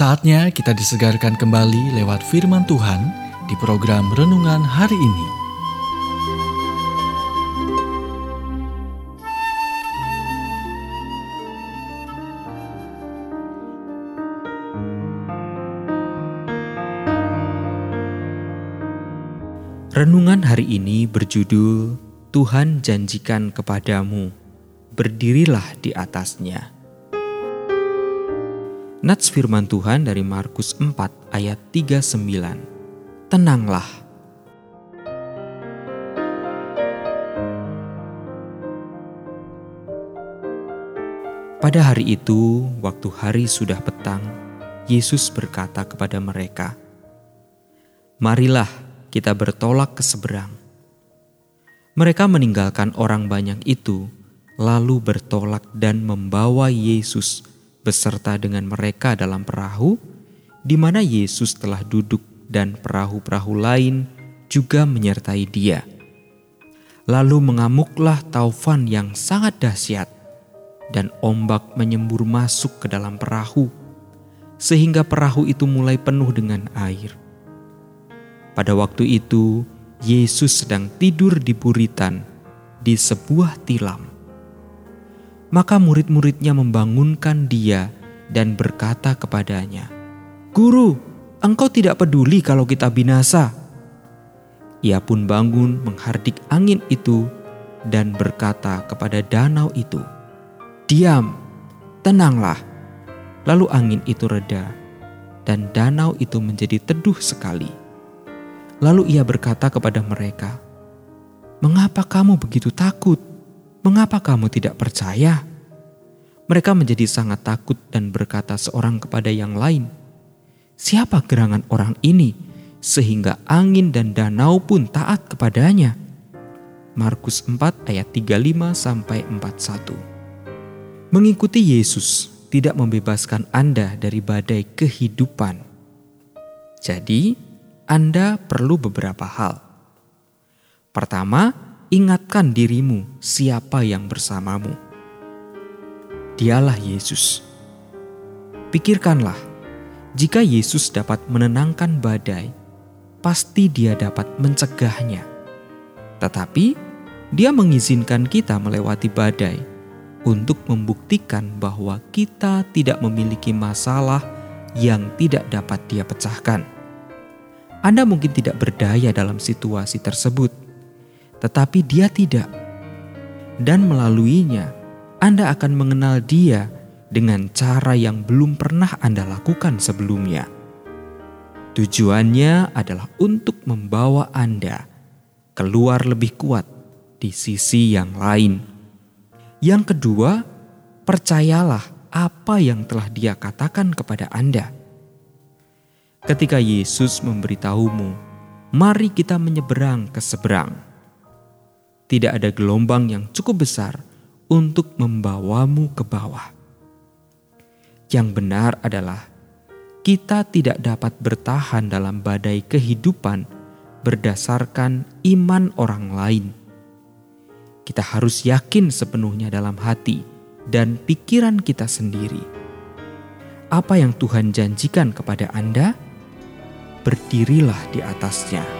Saatnya kita disegarkan kembali lewat firman Tuhan di program renungan hari ini. Renungan hari ini berjudul Tuhan janjikan kepadamu, berdirilah di atasnya. Nats firman Tuhan dari Markus 4 ayat 39. Tenanglah. Pada hari itu, waktu hari sudah petang, Yesus berkata kepada mereka, "Marilah kita bertolak ke seberang." Mereka meninggalkan orang banyak itu, lalu bertolak dan membawa Yesus beserta dengan mereka dalam perahu, di mana Yesus telah duduk dan perahu-perahu lain juga menyertai dia. Lalu mengamuklah taufan yang sangat dahsyat, dan ombak menyembur masuk ke dalam perahu, sehingga perahu itu mulai penuh dengan air. Pada waktu itu, Yesus sedang tidur di buritan di sebuah tilam. Maka murid-muridnya membangunkan dia dan berkata kepadanya, Guru, engkau tidak peduli kalau kita binasa. Ia pun bangun menghardik angin itu dan berkata kepada danau itu, Diam, tenanglah. Lalu angin itu reda dan danau itu menjadi teduh sekali. Lalu ia berkata kepada mereka, Mengapa kamu begitu takut? Mengapa kamu tidak percaya? Mereka menjadi sangat takut dan berkata seorang kepada yang lain, "Siapa gerangan orang ini sehingga angin dan danau pun taat kepadanya?" Markus 4 ayat 35 sampai 41. Mengikuti Yesus tidak membebaskan Anda dari badai kehidupan. Jadi, Anda perlu beberapa hal. Pertama, ingatkan dirimu siapa yang bersamamu. Dialah Yesus. Pikirkanlah, jika Yesus dapat menenangkan badai, pasti Dia dapat mencegahnya. Tetapi Dia mengizinkan kita melewati badai untuk membuktikan bahwa kita tidak memiliki masalah yang tidak dapat Dia pecahkan. Anda mungkin tidak berdaya dalam situasi tersebut tetapi dia tidak. Dan melaluinya, Anda akan mengenal dia dengan cara yang belum pernah Anda lakukan sebelumnya. Tujuannya adalah untuk membawa Anda keluar lebih kuat di sisi yang lain. Yang kedua, percayalah apa yang telah Dia katakan kepada Anda. Ketika Yesus memberitahumu, "Mari kita menyeberang ke seberang." Tidak ada gelombang yang cukup besar untuk membawamu ke bawah. Yang benar adalah kita tidak dapat bertahan dalam badai kehidupan berdasarkan iman orang lain. Kita harus yakin sepenuhnya dalam hati dan pikiran kita sendiri. Apa yang Tuhan janjikan kepada Anda, berdirilah di atasnya.